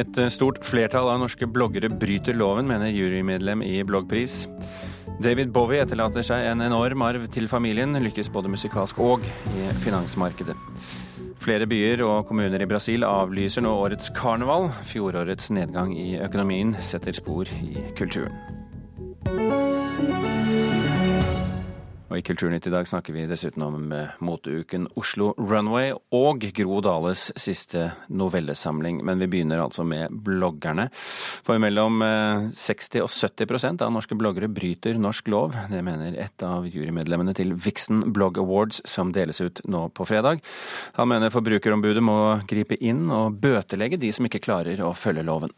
Et eh, stort flertall av norske bloggere bryter loven, mener jurymedlem i Bloggpris. David Bowie etterlater seg en enorm arv til familien, lykkes både musikalsk og i finansmarkedet. Flere byer og kommuner i Brasil avlyser nå årets karneval. Fjorårets nedgang i økonomien setter spor i kulturen. Og I Kulturnytt i dag snakker vi dessuten om eh, moteuken Oslo Runway og Gro Dales siste novellesamling. Men vi begynner altså med bloggerne. For mellom 60 eh, og 70% av norske bloggere bryter norsk lov. Det mener et av jurymedlemmene til Vixen Blog Awards, som deles ut nå på fredag. Han mener Forbrukerombudet må gripe inn og bøtelegge de som ikke klarer å følge loven.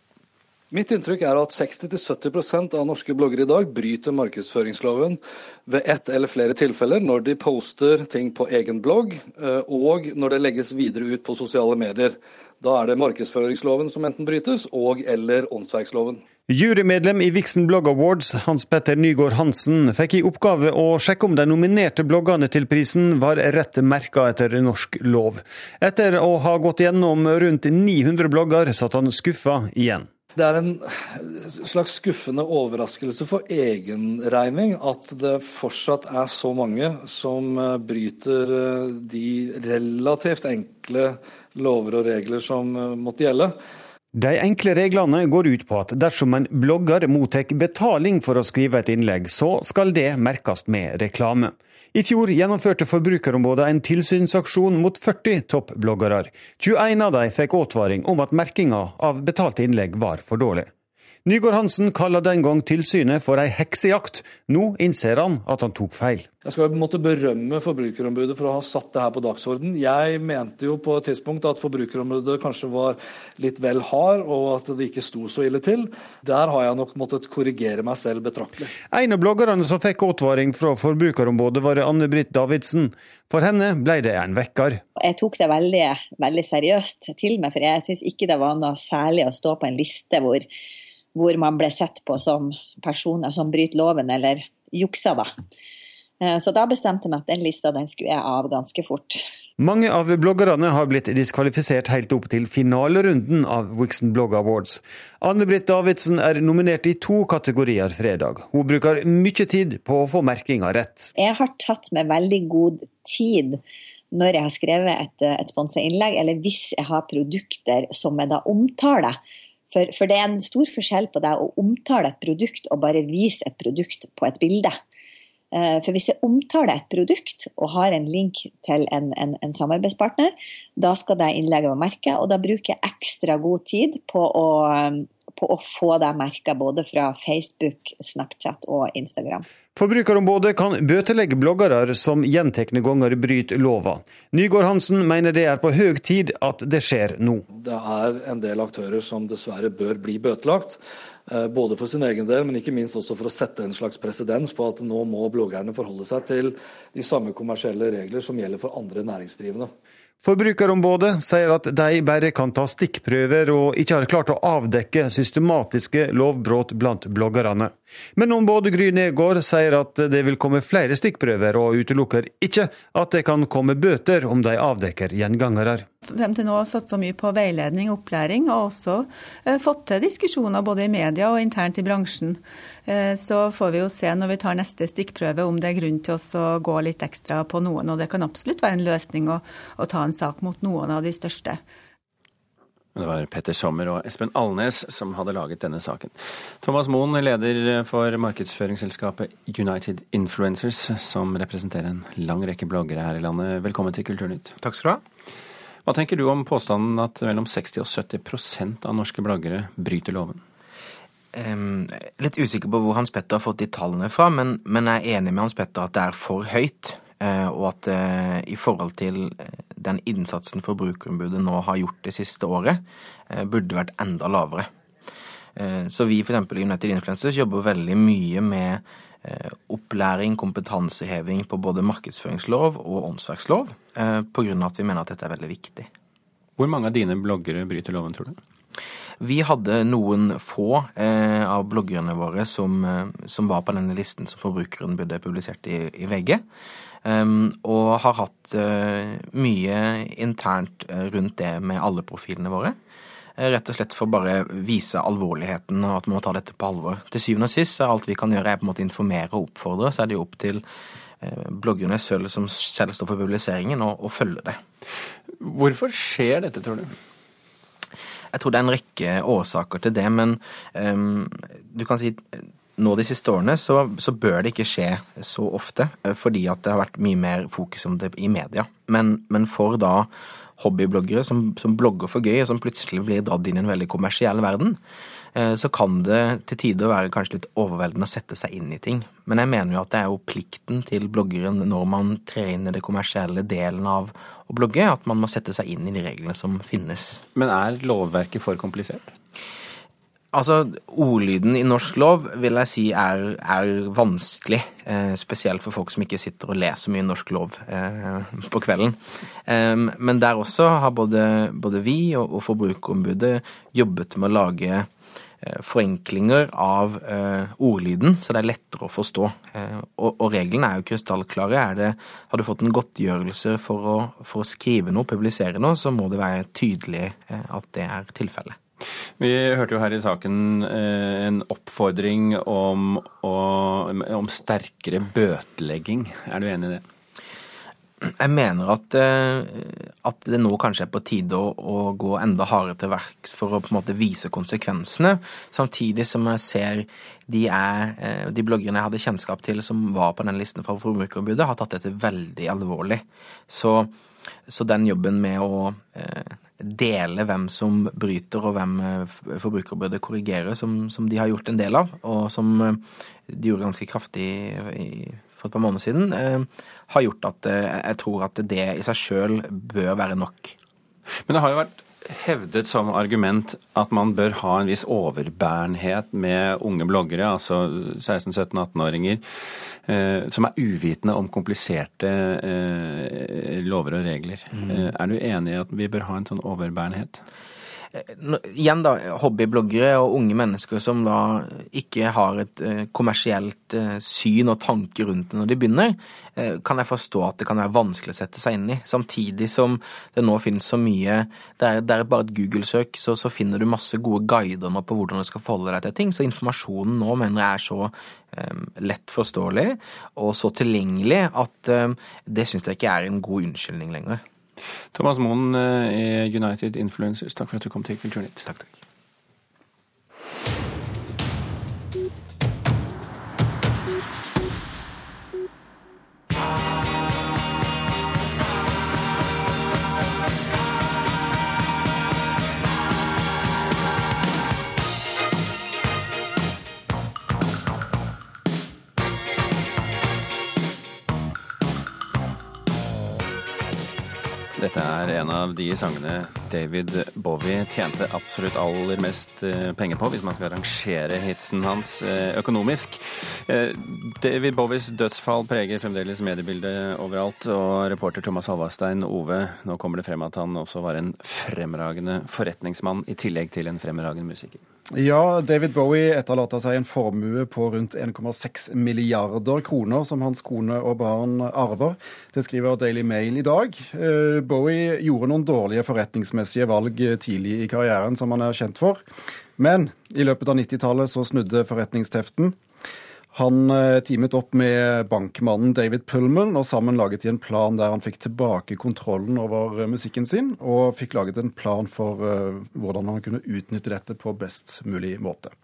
Mitt inntrykk er at 60-70% av norske bloggere i dag bryter markedsføringsloven ved ett eller flere tilfeller når de poster ting på egen blogg, eh, og når det legges videre ut på sosiale medier. Da er det markedsføringsloven som enten brytes, og eller åndsverksloven. Jurymedlem i Vixen Blog Awards, Hans Petter Nygaard Hansen, fikk i oppgave å sjekke om de nominerte bloggene til prisen var rett merka etter norsk lov. Etter å ha gått gjennom rundt 900 blogger, satt han skuffa igjen. Det er en slags skuffende overraskelse for egen regning at det fortsatt er så mange som eh, bryter eh, de relativt enkle lover og regler som eh, måtte gjelde. De enkle reglene går ut på at dersom en blogger mottar betaling for å skrive et innlegg, så skal det merkes med reklame. I fjor gjennomførte Forbrukerombudet en tilsynsaksjon mot 40 toppbloggere. 21 av dem fikk advaring om at merkinga av betalte innlegg var for dårlig. Nygaard Hansen kaller den gang tilsynet for ei heksejakt. Nå innser han at han tok feil. Jeg skal måtte berømme Forbrukerombudet for å ha satt det her på dagsorden. Jeg mente jo på et tidspunkt at Forbrukerombudet kanskje var litt vel hard, og at det ikke sto så ille til. Der har jeg nok måttet korrigere meg selv betraktelig. En av bloggerne som fikk advaring fra Forbrukerombudet, var Anne-Britt Davidsen. For henne ble det en vekker. Jeg tok det veldig, veldig seriøst til meg, for jeg syns ikke det var noe særlig å stå på en liste hvor hvor man ble sett på som personer som bryter loven eller jukser, da. Eh, så da bestemte jeg meg at den lista den skulle jeg av ganske fort. Mange av bloggerne har blitt diskvalifisert helt opp til finalerunden av Wixon Blog Awards. Anne-Britt Davidsen er nominert i to kategorier fredag. Hun bruker mye tid på å få merkinga rett. Jeg har tatt meg veldig god tid når jeg har skrevet et, et sponsa innlegg, eller hvis jeg har produkter som jeg da omtaler. For, for, det er en stor forskjell på det å omtale et produkt og bare vise et produkt på et bilde. Eh, for hvis jeg omtaler et produkt og har en link til en, en, en samarbeidspartner, da skal det innlegget være merka, og da bruker jeg ekstra god tid på å, på å få det merka både fra Facebook, Snapchat og Instagram. Forbrukerombudet kan bøtelegge bloggere som gjentekne ganger bryter lova. Nygaard Hansen mener det er på høy tid at det skjer nå. Det er en del aktører som dessverre bør bli bøtelagt. Eh, både for sin egen del, men ikke minst også for å sette en slags presedens på at nå må bloggerne forholde seg til de samme kommersielle regler som gjelder for andre næringsdrivende. Forbrukerombudet sier at de bare kan ta stikkprøver, og ikke har klart å avdekke systematiske lovbrudd blant bloggerne. Men ombudet Gry Negård sier at det vil komme flere stikkprøver, og utelukker ikke at det kan komme bøter om de avdekker gjengangere. Frem til nå har satsa mye på veiledning og opplæring, og også eh, fått til diskusjoner både i media og internt i bransjen. Eh, så får vi jo se når vi tar neste stikkprøve om det er grunn til oss å gå litt ekstra på noen. Og det kan absolutt være en løsning å, å ta en sak mot noen av de største. Det var Petter Sommer og Espen Alnes som hadde laget denne saken. Thomas Moen, leder for markedsføringsselskapet United Influencers, som representerer en lang rekke bloggere her i landet. Velkommen til Kulturnytt. Takk skal du ha. Hva tenker du om påstanden at mellom 60 og 70% av norske bloggere bryter loven? Um, litt usikker på hvor Hans Petter har fått de tallene fra, men, men jeg er enig med Hans Petter at det er for høyt. Uh, og at uh, i forhold til eh, den innsatsen Forbrukerombudet nå har gjort det siste året, burde vært enda lavere. Så vi f.eks. i United Influencers jobber veldig mye med opplæring, kompetanseheving på både markedsføringslov og åndsverkslov, pga. at vi mener at dette er veldig viktig. Hvor mange av dine bloggere bryter loven, tror du? Vi hadde noen få eh, av bloggerne våre som, som, var på denne listen som forbrukeren burde publisert i, i VG. Um, og har hatt uh, mye internt uh, rundt det med alle profilene våre. Rett og slett for bare vise alvorligheten og at man må ta dette på alvor. Til syvende og sist, er alt vi kan gjøre er på en måte informere og oppfordre. Så er det jo opp til bloggerne selv som selv står for publiseringen, og, og følge det. Hvorfor skjer dette, tror du? Jeg tror det er en rekke årsaker til det, men um, du kan si nå de siste årene så, så, bør det ikke skje så ofte, eh, fordi at det har vært mye mer fokus om det i media. Men, men for da hobbybloggere som, som, blogger for gøy, og som plutselig blir dratt inn i en veldig kommersiell verden, så kan det til tider være kanskje litt overveldende å sette seg inn i ting. Men jeg mener jo at det er jo plikten til bloggeren når man trer inn i det kommersielle delen av å blogge, at man må sette seg inn i de reglene som finnes. Men er lovverket for komplisert? Altså, Ordlyden i norsk lov vil jeg si er, er vanskelig. Eh, spesielt for folk som ikke sitter og leser mye norsk lov eh, på kvelden. Eh, men der også har både, både vi og, og Forbrukerombudet jobbet med å lage eh, forenklinger av eh, ordlyden, så det er lettere å forstå. Eh, og, reglene er jo krystallklare. Har du fått en godtgjørelse for å, for å skrive noe, publisere noe, så må det være tydelig at det er tilfellet. Vi hørte jo her i saken eh, en oppfordring om, om sterkere bøtelegging. Er du enig i det? Jeg mener at, eh, at, det nå kanskje er på tide å, å, gå enda hardere til verks for å på en måte vise konsekvensene. Samtidig som jeg ser de, er, eh, de bloggerne jeg hadde kjennskap til som var på den listen fra Forbrukerombudet, har tatt dette veldig alvorlig. Så, så den jobben med å eh, dele hvem som bryter og hvem Forbrukerombudet korrigerer, som, som, de har gjort en del av, og som de gjorde ganske kraftig i, for et par måneder siden, eh, har gjort at jeg tror at det i seg sjøl bør være nok. Men det har jo vært hevdet som argument at man bør ha en viss overbærenhet med unge bloggere, altså 16-17-18-åringer, eh, som er uvitende om kompliserte eh, lover og regler. Mm. Eh, er du enig i at vi bør ha en sånn overbærenhet? Igjen da, hobbybloggere og unge mennesker som da ikke har et eh, kommersielt eh, syn og tanke rundt det når de begynner, eh, kan jeg forstå at det kan være vanskelig å sette seg inn i. Samtidig som det nå finnes så mye Det er, det er bare et Google-søk, så, så, finner du masse gode guider nå på hvordan du skal forholde deg til ting. Så informasjonen nå mener jeg er så um, lett forståelig og så tilgjengelig at um, det syns jeg ikke er en god unnskyldning lenger. Thomas Moen i eh, United Influencers, takk for at du kom til Kulturnytt. Takk, takk. Dette er en av de sangene David Bowie tjente absolutt aller mest eh, penger på, hvis man skal rangere hitsen hans eh, økonomisk. Eh, David Bowies dødsfall preger fremdeles mediebildet overalt, og reporter Thomas Halvarstein Ove, nå kommer det frem at han også var en fremragende forretningsmann, i tillegg til en fremragende musiker. Ja, David Bowie etterlater seg en formue på rundt 1,6 milliarder kroner som hans kone og barn arver. Det skriver Daily Mail i dag. Bowie gjorde noen dårlige forretningsmessige valg tidlig i karrieren, som han er kjent for. Men i løpet av 90-tallet så snudde forretningsteften. Han eh, teamet opp med bankmannen David Pullman, og sammen laget de en plan der han fikk tilbake kontrollen over eh, musikken sin, og fikk laget en plan for hvordan han kunne utnytte dette på best mulig måte.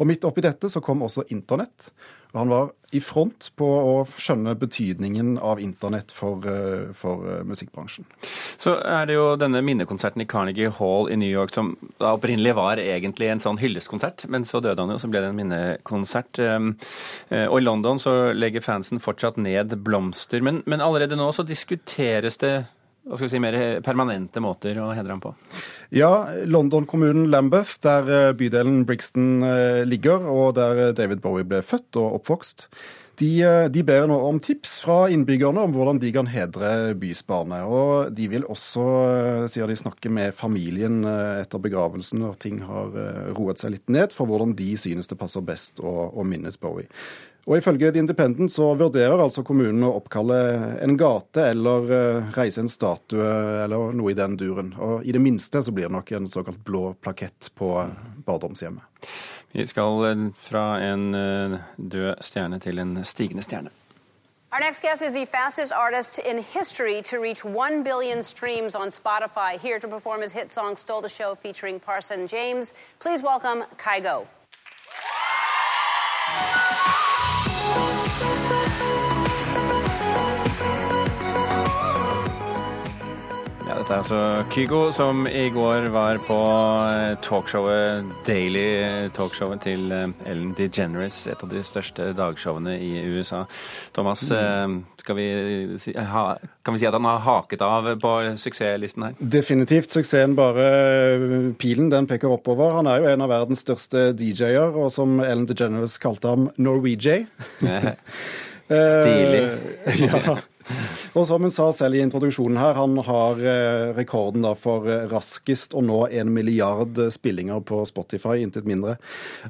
Og Midt oppi dette så kom også internett. Han var i front på å skjønne betydningen av internett for, eh, for, eh, musikkbransjen. Så er det jo denne minnekonserten i Carnegie Hall i New York som opprinnelig var egentlig en sånn hyllestkonsert, men så døde han jo, så ble det en minnekonsert. Ehm, eh, og i London så legger fansen fortsatt ned blomster. Men, men allerede nå så diskuteres det hva skal vi si, mer permanente måter å hedre ham på? Ja, London-kommunen Lambeth, der eh, bydelen Brixton eh, ligger, og der eh, David Bowie ble født og oppvokst. De, de, ber nå om tips fra innbyggerne om hvordan de kan hedre bysbarnet. Og de vil også, sier de, snakke med familien etter begravelsen når ting har roet seg litt ned, for hvordan de synes det passer best å, å minnes Bowie. Og Ifølge The Independent så vurderer altså kommunen å oppkalle en gate eller uh, reise en statue eller noe i den duren. Og I det minste så blir det nok en såkalt blå plakett på barndomshjemmet. Vi skal fra en død stjerne til en stigende stjerne. Our next guest is the fastest artist in history to reach 1 billion streams on Spotify. Here to perform his hit song Stole the Show featuring Parson James. Please welcome Kygo. Dette er altså Kygo, som i går var på eh, talkshowet Daily Talkshowet til eh, Ellen DeGeneres, et av de største dagshowene i USA. Thomas, mm. eh, vi si, ha, kan vi si at han har haket av på suksesslisten her? Definitivt. Suksessen bare Pilen den peker oppover. Han er jo en av verdens største DJ-er, og som Ellen DeGeneres kalte ham, Norwegian. Stilig. ja. Og som hun sa selv i introduksjonen her, han har eh, rekorden for eh, raskest å nå en milliard spillinger på Spotify, intet mindre.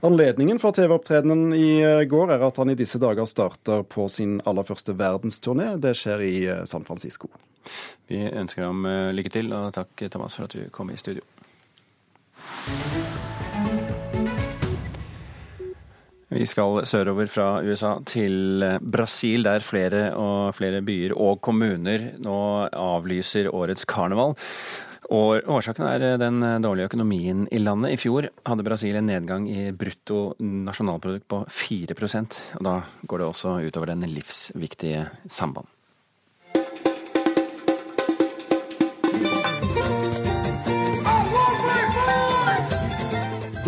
Anledningen for TV-opptredenen i eh, går er at han i disse dager starter på sin aller første verdensturné. Det skjer i San Francisco. Vi ønsker ham lykke til, og takk Thomas for at du kom i studio. Vi skal sørover fra USA til Brasil, der flere og flere byer og kommuner nå avlyser årets karneval. Og Årsaken er den dårlige økonomien i landet. I fjor hadde Brasil en nedgang i brutto nasjonalprodukt på 4% og Da går det også utover den livsviktige samband.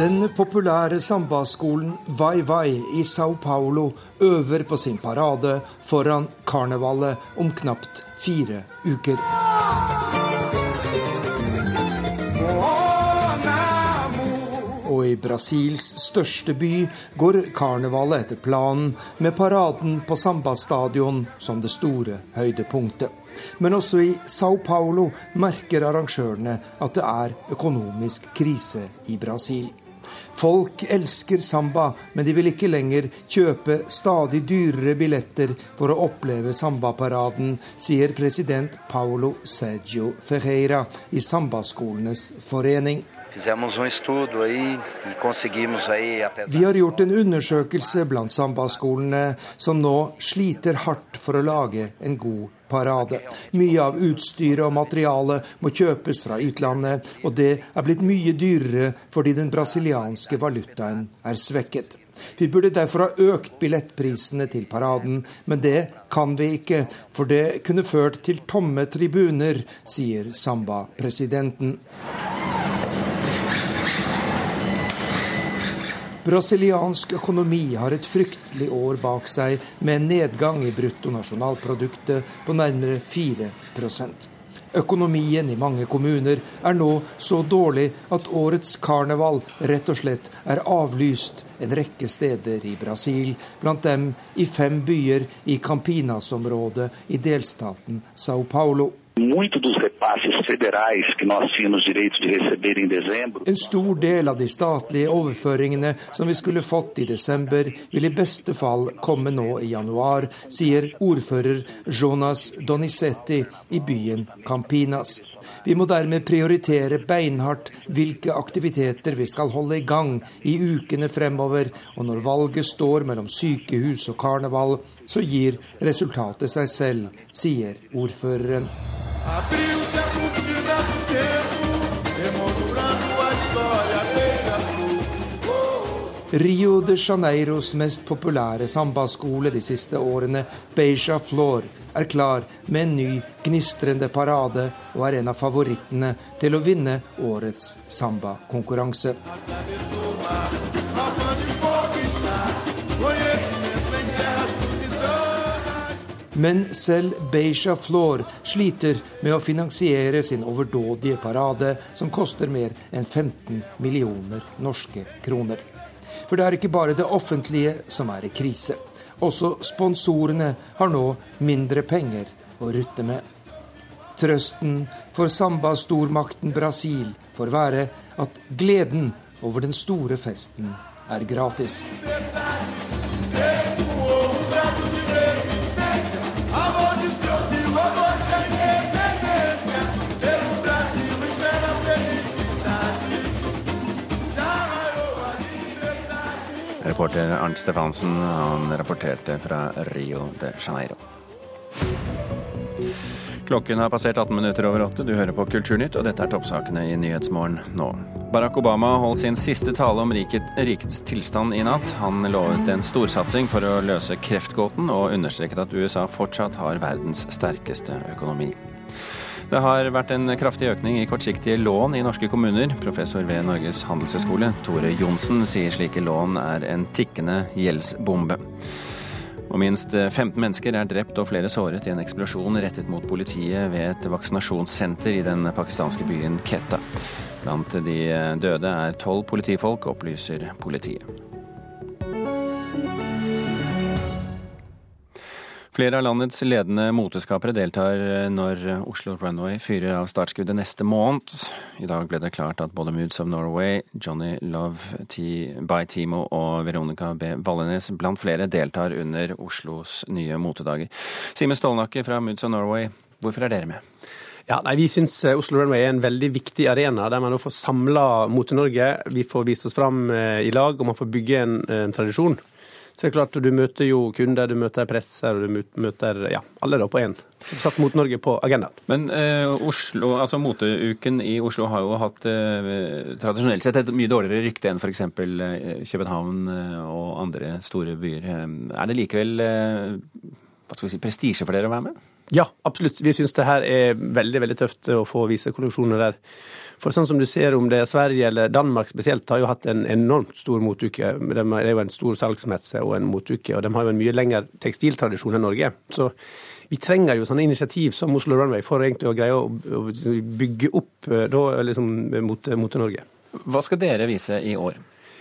Den populære sambaskolen Vai Vai i Sao Paulo øver på sin parade foran karnevalet om knapt fire uker. Og i Brasils største by går karnevalet etter planen, med paraden på Samba-stadion som det store høydepunktet. Men også i Sao Paulo merker arrangørene at det er økonomisk krise i Brasil. Folk elsker samba, men de vil ikke lenger kjøpe stadig dyrere billetter for å oppleve sambaparaden, sier president Paulo Sergio Ferreira i Sambaskolenes forening. Vi har gjort en undersøkelse blant sambaskolene som nå sliter hardt for å lage en god parade. Mye av utstyret og materialet må kjøpes fra utlandet, og det er blitt mye dyrere fordi den brasilianske valutaen er svekket. Vi burde derfor ha økt billettprisene til paraden, men det kan vi ikke, for det kunne ført til tomme tribuner, sier Samba-presidenten. Brasiliansk økonomi har et fryktelig år bak seg, med en nedgang i bruttonasjonalproduktet på nærmere 4% Økonomien i mange kommuner er nå så dårlig at årets karneval rett og slett er avlyst en rekke steder i Brasil, blant dem i fem byer i Campinas-området i delstaten Sao Paulo. En stor del av de statlige overføringene som vi skulle fått i desember, vil i beste fall komme nå i januar, sier ordfører Jonas Donizetti i byen Campinas. Vi må dermed prioritere beinhardt hvilke aktiviteter vi skal holde i gang i ukene fremover, og når valget står mellom sykehus og karneval, så gir resultatet seg selv, sier ordføreren. Rio de Janeiros mest populære sambaskole de siste årene, Beija Flor, er klar med en ny, gnistrende parade og er en av favorittene til å vinne årets sambakonkurranse. Men selv Beija Floor sliter med å finansiere sin overdådige parade, som koster mer enn 15 millioner norske kroner. For det er ikke bare det offentlige som er i krise. Også sponsorene har nå mindre penger å rutte med. Trøsten for samba-stormakten Brasil får være at gleden over den store festen er gratis. Reporter Arnt Stefansen. Han rapporterte fra Rio de Janeiro. Klokken har passert 18 minutter over åtte. Du hører på Kulturnytt, og dette er toppsakene i Nyhetsmorgen nå. Barack Obama holdt sin siste tale om riket, rikets tilstand i natt. Han lovet en storsatsing for å løse kreftgåten, og understreket at USA fortsatt har verdens sterkeste økonomi. Det har vært en kraftig økning i kortsiktige lån i norske kommuner. Professor ved Norges handelshøyskole, Tore Johnsen, sier slike lån er en tikkende gjeldsbombe. Og minst 15 mennesker er drept og flere såret i en eksplosjon rettet mot politiet ved et vaksinasjonssenter i den pakistanske byen Ketta. Blant de døde er tolv politifolk, opplyser politiet. Flere av landets ledende moteskapere deltar når Oslo Runway fyrer av startskuddet neste måned. I dag ble det klart at både Moods of Norway, Johnny Love T by Timo og Veronica B. Vallenes blant flere deltar under Oslos nye motedager. Simen Stålnakke fra Moods of Norway, hvorfor er dere med? Ja, nei, Vi syns Oslo Runway er en veldig viktig arena, der man får samla Mote-Norge. Vi får vist oss fram i lag, og man får bygge en, en tradisjon. Så det er klart, Du møter jo kunder, du møter presser, du møter ja, alle da på én. Satt mot Norge på agendaen. Men eh, Oslo, altså moteuken i Oslo har jo hatt eh, tradisjonelt sett et mye dårligere rykte enn f.eks. Eh, København eh, og andre store byer. Eh, er det likevel eh, hva skal vi si, prestisje for dere å være med? Ja, absolutt. Vi syns det her er veldig veldig tøft å få vise kolleksjoner der. For sånn som du ser om det er Sverige eller Danmark spesielt, har jo hatt en enormt stor motuke. Det er jo en stor salgsmesse og en motuke, og de har jo en mye lengre tekstiltradisjon enn Norge. Så vi trenger jo sånne initiativ som Oslo Runway for egentlig å greie å, bygge opp eh, da, liksom, mot, mot Norge. Hva skal dere vise i år?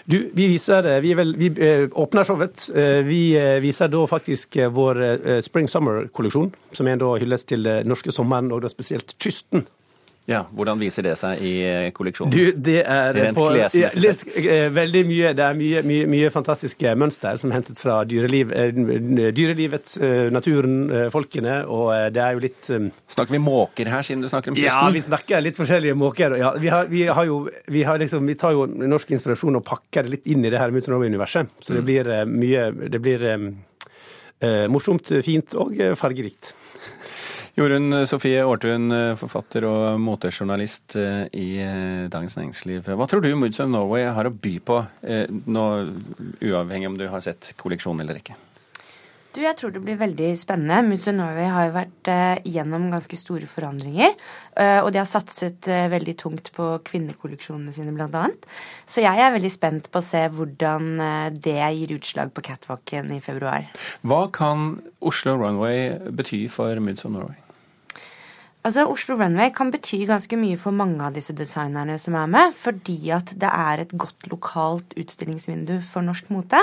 Du, vi, viser, vi, vel, vi eh, åpner showet. Eh, vi viser da faktisk vår Spring Summer-kolleksjon, som er en hyllest til den norske sommeren, og da spesielt kysten. Ja, Hvordan viser det seg i eh, kolleksjonen? Du, det er Rent på, ja, les, veldig mye, Det er mye, mye, mye fantastiske mønster som er hentet fra dyreliv, eh, dyrelivet, naturen, folkene, og det er jo litt Snakker vi måker her, siden du snakker om kysten? Ja, vi snakker litt forskjellige måker. Ja, vi, har, vi, har jo, vi, har liksom, vi tar jo norsk inspirasjon og pakker det litt inn i det her Mutanova-universet. Så det mm. blir mye Det blir eh, morsomt, fint og fargerikt. Jorunn Sofie Aartun, forfatter og motejournalist eh, i eh, Dagens Næringsliv. Hva tror du Moods of Norway har å by på, eh, nå, uavhengig om du har sett kolleksjonen eller ikke? Du, jeg tror det blir veldig spennende. Moods of Norway har jo vært gjennom ganske store forandringer. Og de har satset veldig tungt på kvinnekolleksjonene sine, bl.a. Så jeg er veldig spent på å se hvordan det gir utslag på catwalken i februar. Hva kan Oslo Runway bety for Moods of Norway? Altså, Oslo Runway kan bety ganske mye for mange av disse designerne som er med, fordi at det er et godt lokalt utstillingsvindu for norsk mote.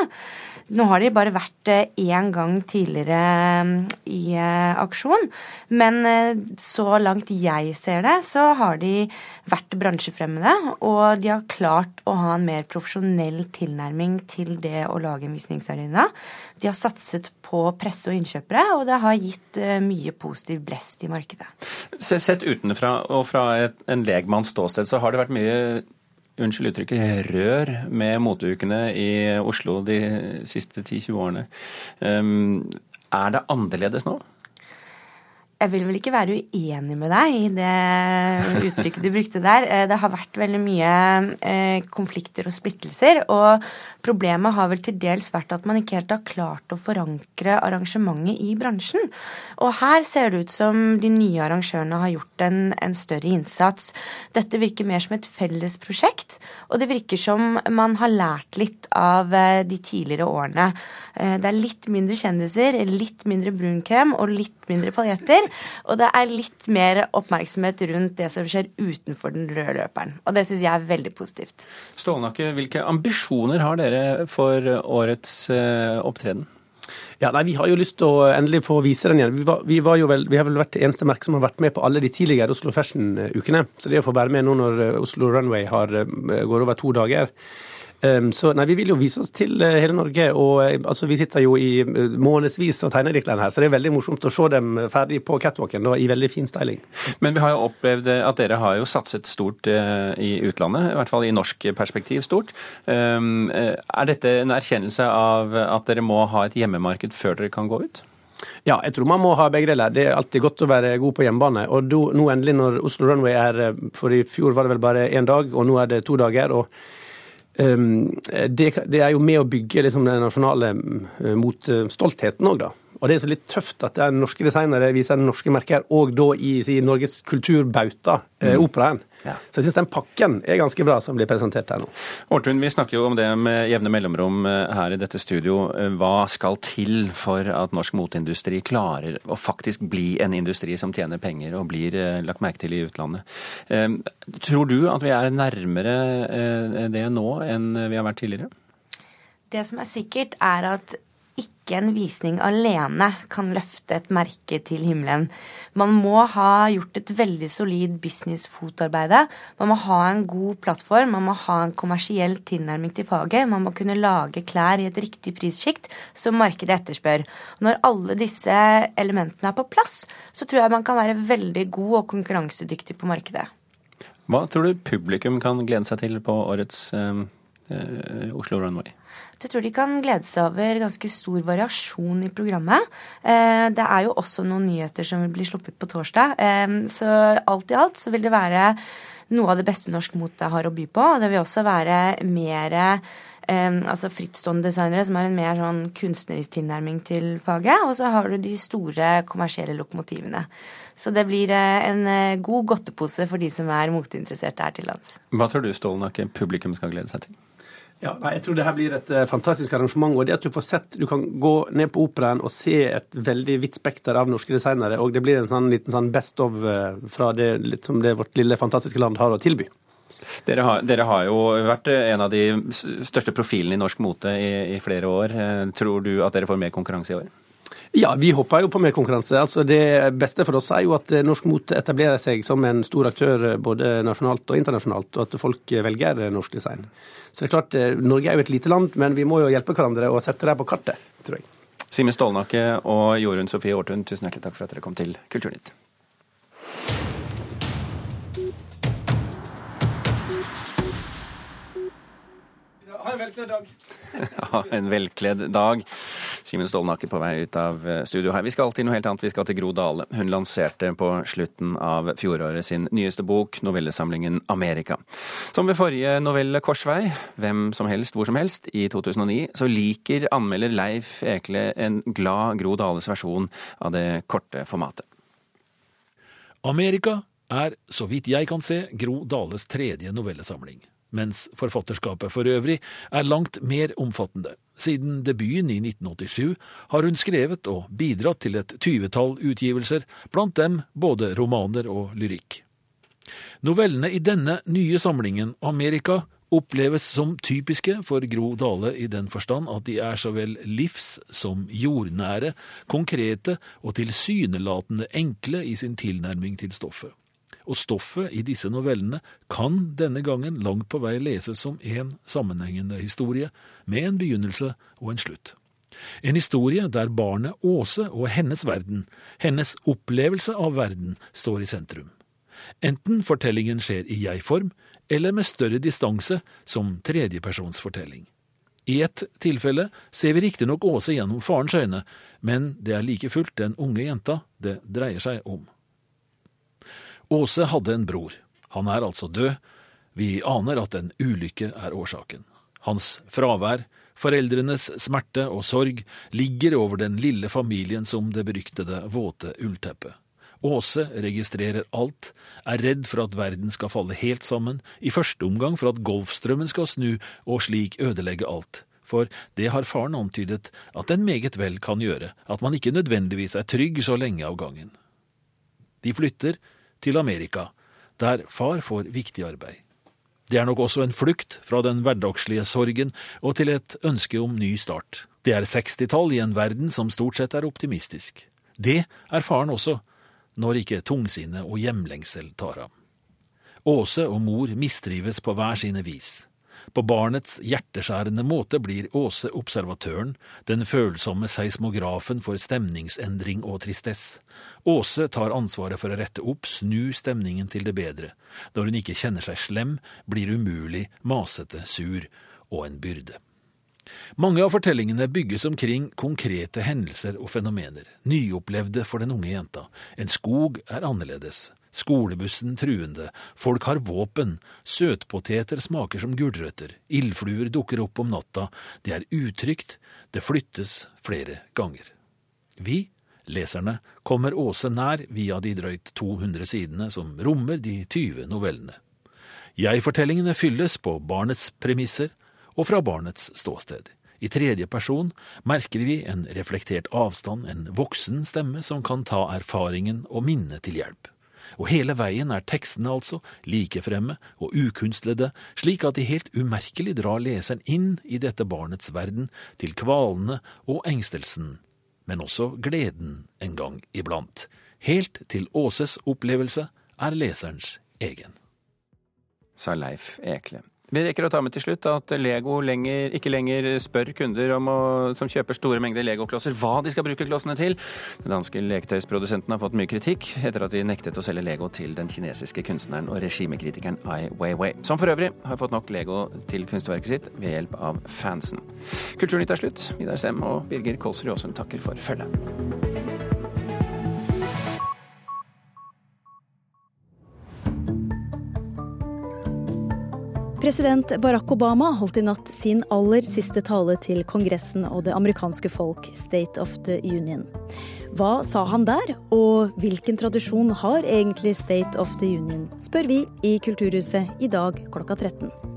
Nå har de bare vært én gang tidligere mm, i eh, aksjon, men eh, så langt jeg ser det, så har de vært bransjefremmede, og de har klart å ha en mer profesjonell tilnærming til det å lage en visningsarena. De har satset på presse og innkjøpere, og det har gitt eh, mye positiv blest i markedet. Sett utenfra og fra en legmanns ståsted, så har det vært mye unnskyld uttrykket, rør med moteukene i Oslo de siste 10-20 årene. Um, er det annerledes nå? Jeg vil vel ikke være uenig med deg i det uttrykket du brukte der. Eh, det har vært veldig mye eh, konflikter og splittelser. Og problemet har vel til dels vært at man ikke helt har klart å forankre arrangementet i bransjen. Og her ser det ut som de nye arrangørene har gjort en, en større innsats. Dette virker mer som et felles prosjekt, og det virker som man har lært litt av eh, de tidligere årene. Det er litt mindre kjendiser, litt mindre brunkrem og litt mindre paljetter. Og det er litt mer oppmerksomhet rundt det som skjer utenfor den røde løperen. Og det syns jeg er veldig positivt. Stålnakke, hvilke ambisjoner har dere for årets eh, opptreden? Ja, nei, Vi har jo lyst til å endelig få vise den igjen. Vi, var, vi, var vel, vi har vel vært det eneste merket som har vært med på alle de tidligere Oslo Fashion-ukene. Så det å få være med nå når Oslo Runway har, eh, går over to dager så nei, Vi vil jo vise oss til uh, hele Norge. og uh, altså, Vi sitter jo i uh, månedsvis og tegner Dirkland her, så det er veldig morsomt å se dem ferdig på catwalken da, i veldig fin styling. Men vi har jo opplevd at dere har jo satset stort i utlandet, i hvert fall i norsk perspektiv stort. Um, er dette en erkjennelse av at dere må ha et hjemmemarked før dere kan gå ut? Ja, jeg tror man må ha begge deler. Det er alltid godt å være god på hjemmebane. Og do, nå endelig, når Oslo Runway er For i fjor var det vel bare én dag, og nå er det to dager. og det, det, er jo med å bygge liksom, den nasjonale uh, mot uh, stoltheten òg, da. Og det er så litt tøft at det er norske designere viser norske merker, og da i, i Norges kulturbauta, eh, mm. operaen. Ja. Så jeg syns den pakken er ganske bra som blir presentert her nå. Årtun, vi snakker jo om det med jevne mellomrom eh, her i dette studio. Eh, hva skal til for at norsk moteindustri klarer å faktisk bli en industri som tjener penger og blir eh, lagt merke til i utlandet? Tror du at vi er nærmere det nå enn vi har vært tidligere? Det som er sikkert, er at ikke en visning alene kan løfte et merke til himmelen. Man må ha gjort et veldig solid business-fotarbeide. Man må ha en god plattform, man må ha en kommersiell tilnærming til faget. Man må kunne lage klær i et riktig prissjikt som markedet etterspør. Når alle disse elementene er på plass, så tror jeg man kan være veldig god og konkurransedyktig på markedet. Hva tror du publikum kan glede seg til på årets eh, eh Oslo Runway? Jeg tror de kan glede seg over ganske stor variasjon i programmet. Eh, det er jo også noen nyheter som vil bli sluppet på torsdag. Eh, så alt i alt så vil det være noe av det beste norsk mote har å by på. Og det vil også være mer Um, altså frittstående designere som har en mer sånn kunstnerisk tilnærming til faget. Og så har du de store kommersielle lokomotivene. Så det blir en god godtepose for de som er moteinteresserte her til lands. Hva tror du Stålnakke publikum skal glede seg til? Ja, nei, jeg tror det her blir et uh, fantastisk arrangement. og det at Du får sett, du kan gå ned på operaen og se et veldig vidt spekter av norske designere. og Det blir en sånn liten sånn best of uh, fra det, litt som det vårt lille, fantastiske land har å tilby. Dere har, dere har, jo vært en av de største profilene i norsk mote i, i flere år. Eh, tror du at dere får mer konkurranse i år? Ja, vi håper jo på mer konkurranse. Altså, det beste for oss er jo at norsk mote etablerer seg som en stor aktør både nasjonalt og internasjonalt, og at folk velger norsk design. Så det er klart, eh, Norge er jo et lite land, men vi må jo hjelpe hverandre og sette det på kartet, tror jeg. Simen Stålnakke og Jorunn Sofie Aartun, tusen hjertelig takk for at dere kom til Kulturnytt. Ha en velkledd dag. ha en velkledd dag. Simen Stålnakke på vei ut av eh, studio her. Vi skal til noe helt annet. Vi skal til Gro Dale. Hun lanserte på slutten av fjoråret sin nyeste bok, novellesamlingen Amerika. Som ved forrige novelle Korsvei, Hvem som helst, hvor som helst, i 2009, så liker anmelder Leif Ekle en glad Gro Dales versjon av det korte formatet. Amerika er, så vidt jeg kan se, Gro Dales tredje novellesamling mens forfatterskapet for øvrig er langt mer omfattende. Siden debuten i 1987 har hun skrevet og bidratt til et tyvetall utgivelser, blant dem både romaner og lyrikk. Novellene i denne nye samlingen, Amerika, oppleves som typiske for Gro Dale i den forstand at de er så vel livs- som jordnære, konkrete og tilsynelatende enkle i sin tilnærming til stoffet og stoffet i disse novellene kan denne gangen langt på vei leses som en sammenhengende historie, med en begynnelse og en slutt. En historie der barnet Åse og hennes verden, hennes opplevelse av verden, står i sentrum. Enten fortellingen skjer i jeg-form, eller med større distanse, som tredjepersonsfortelling. I ett tilfelle ser vi riktignok Åse gjennom farens øyne, men det er like fullt den unge jenta det dreier seg om. Åse hadde en bror. Han er altså død. Vi aner at en ulykke er årsaken. Hans fravær, foreldrenes smerte og sorg ligger over den lille familien som det beryktede våte ullteppet. Åse registrerer alt, er redd for at verden skal falle helt sammen, i første omgang for at Golfstrømmen skal snu og slik ødelegge alt. For det har faren antydet at den meget vel kan gjøre, at man ikke nødvendigvis er trygg så lenge av gangen. De flytter, til Amerika, der far får viktig arbeid. Det er nok også en flukt fra den hverdagslige sorgen og til et ønske om ny start. Det er sekstitall i en verden som stort sett er optimistisk. Det er faren også, når ikke tungsinne og hjemlengsel tar ham. Åse og mor mistrives på hver sine vis. På barnets hjerteskjærende måte blir Åse observatøren, den følsomme seismografen for stemningsendring og tristess. Åse tar ansvaret for å rette opp, snu stemningen til det bedre. Når hun ikke kjenner seg slem, blir umulig, masete, sur og en byrde. Mange av fortellingene bygges omkring konkrete hendelser og fenomener, nyopplevde for den unge jenta. En skog er annerledes, skolebussen truende, folk har våpen, søtpoteter smaker som gulrøtter, ildfluer dukker opp om natta, det er utrygt, det flyttes flere ganger. Vi, leserne, kommer Åse nær via de drøyt 200 sidene som rommer de 20 novellene. Jeg-fortellingene fylles på barnets premisser, og fra barnets ståsted. I tredje person merker vi en reflektert avstand, en voksen stemme som kan ta erfaringen og minnet til hjelp. Og hele veien er tekstene altså like fremme og ukunstlede, slik at de helt umerkelig drar leseren inn i dette barnets verden, til kvalene og engstelsen, men også gleden en gang iblant. Helt til Åses opplevelse er leserens egen. Sa Leif Ekle. Vi rekker å ta med til slutt at Lego lenger, ikke lenger spør kunder å, som kjøper store mengder legoklosser hva de skal bruke klossene til. Den danske leketøysprodusenten har fått mye kritikk etter at de nektet å selge Lego til den kinesiske kunstneren og regimekritikeren Ai Weiwei, som for øvrig har fått nok Lego til kunstverket sitt ved hjelp av fansen. Kulturnytt er slutt. Vidar Sem og Birger Kolsrud Aasund takker for følget. President Barack Obama holdt i natt sin aller siste tale til Kongressen og det amerikanske folk, State of the Union. Hva sa han der, og hvilken tradisjon har egentlig State of the Union, spør vi i Kulturhuset i dag klokka 13.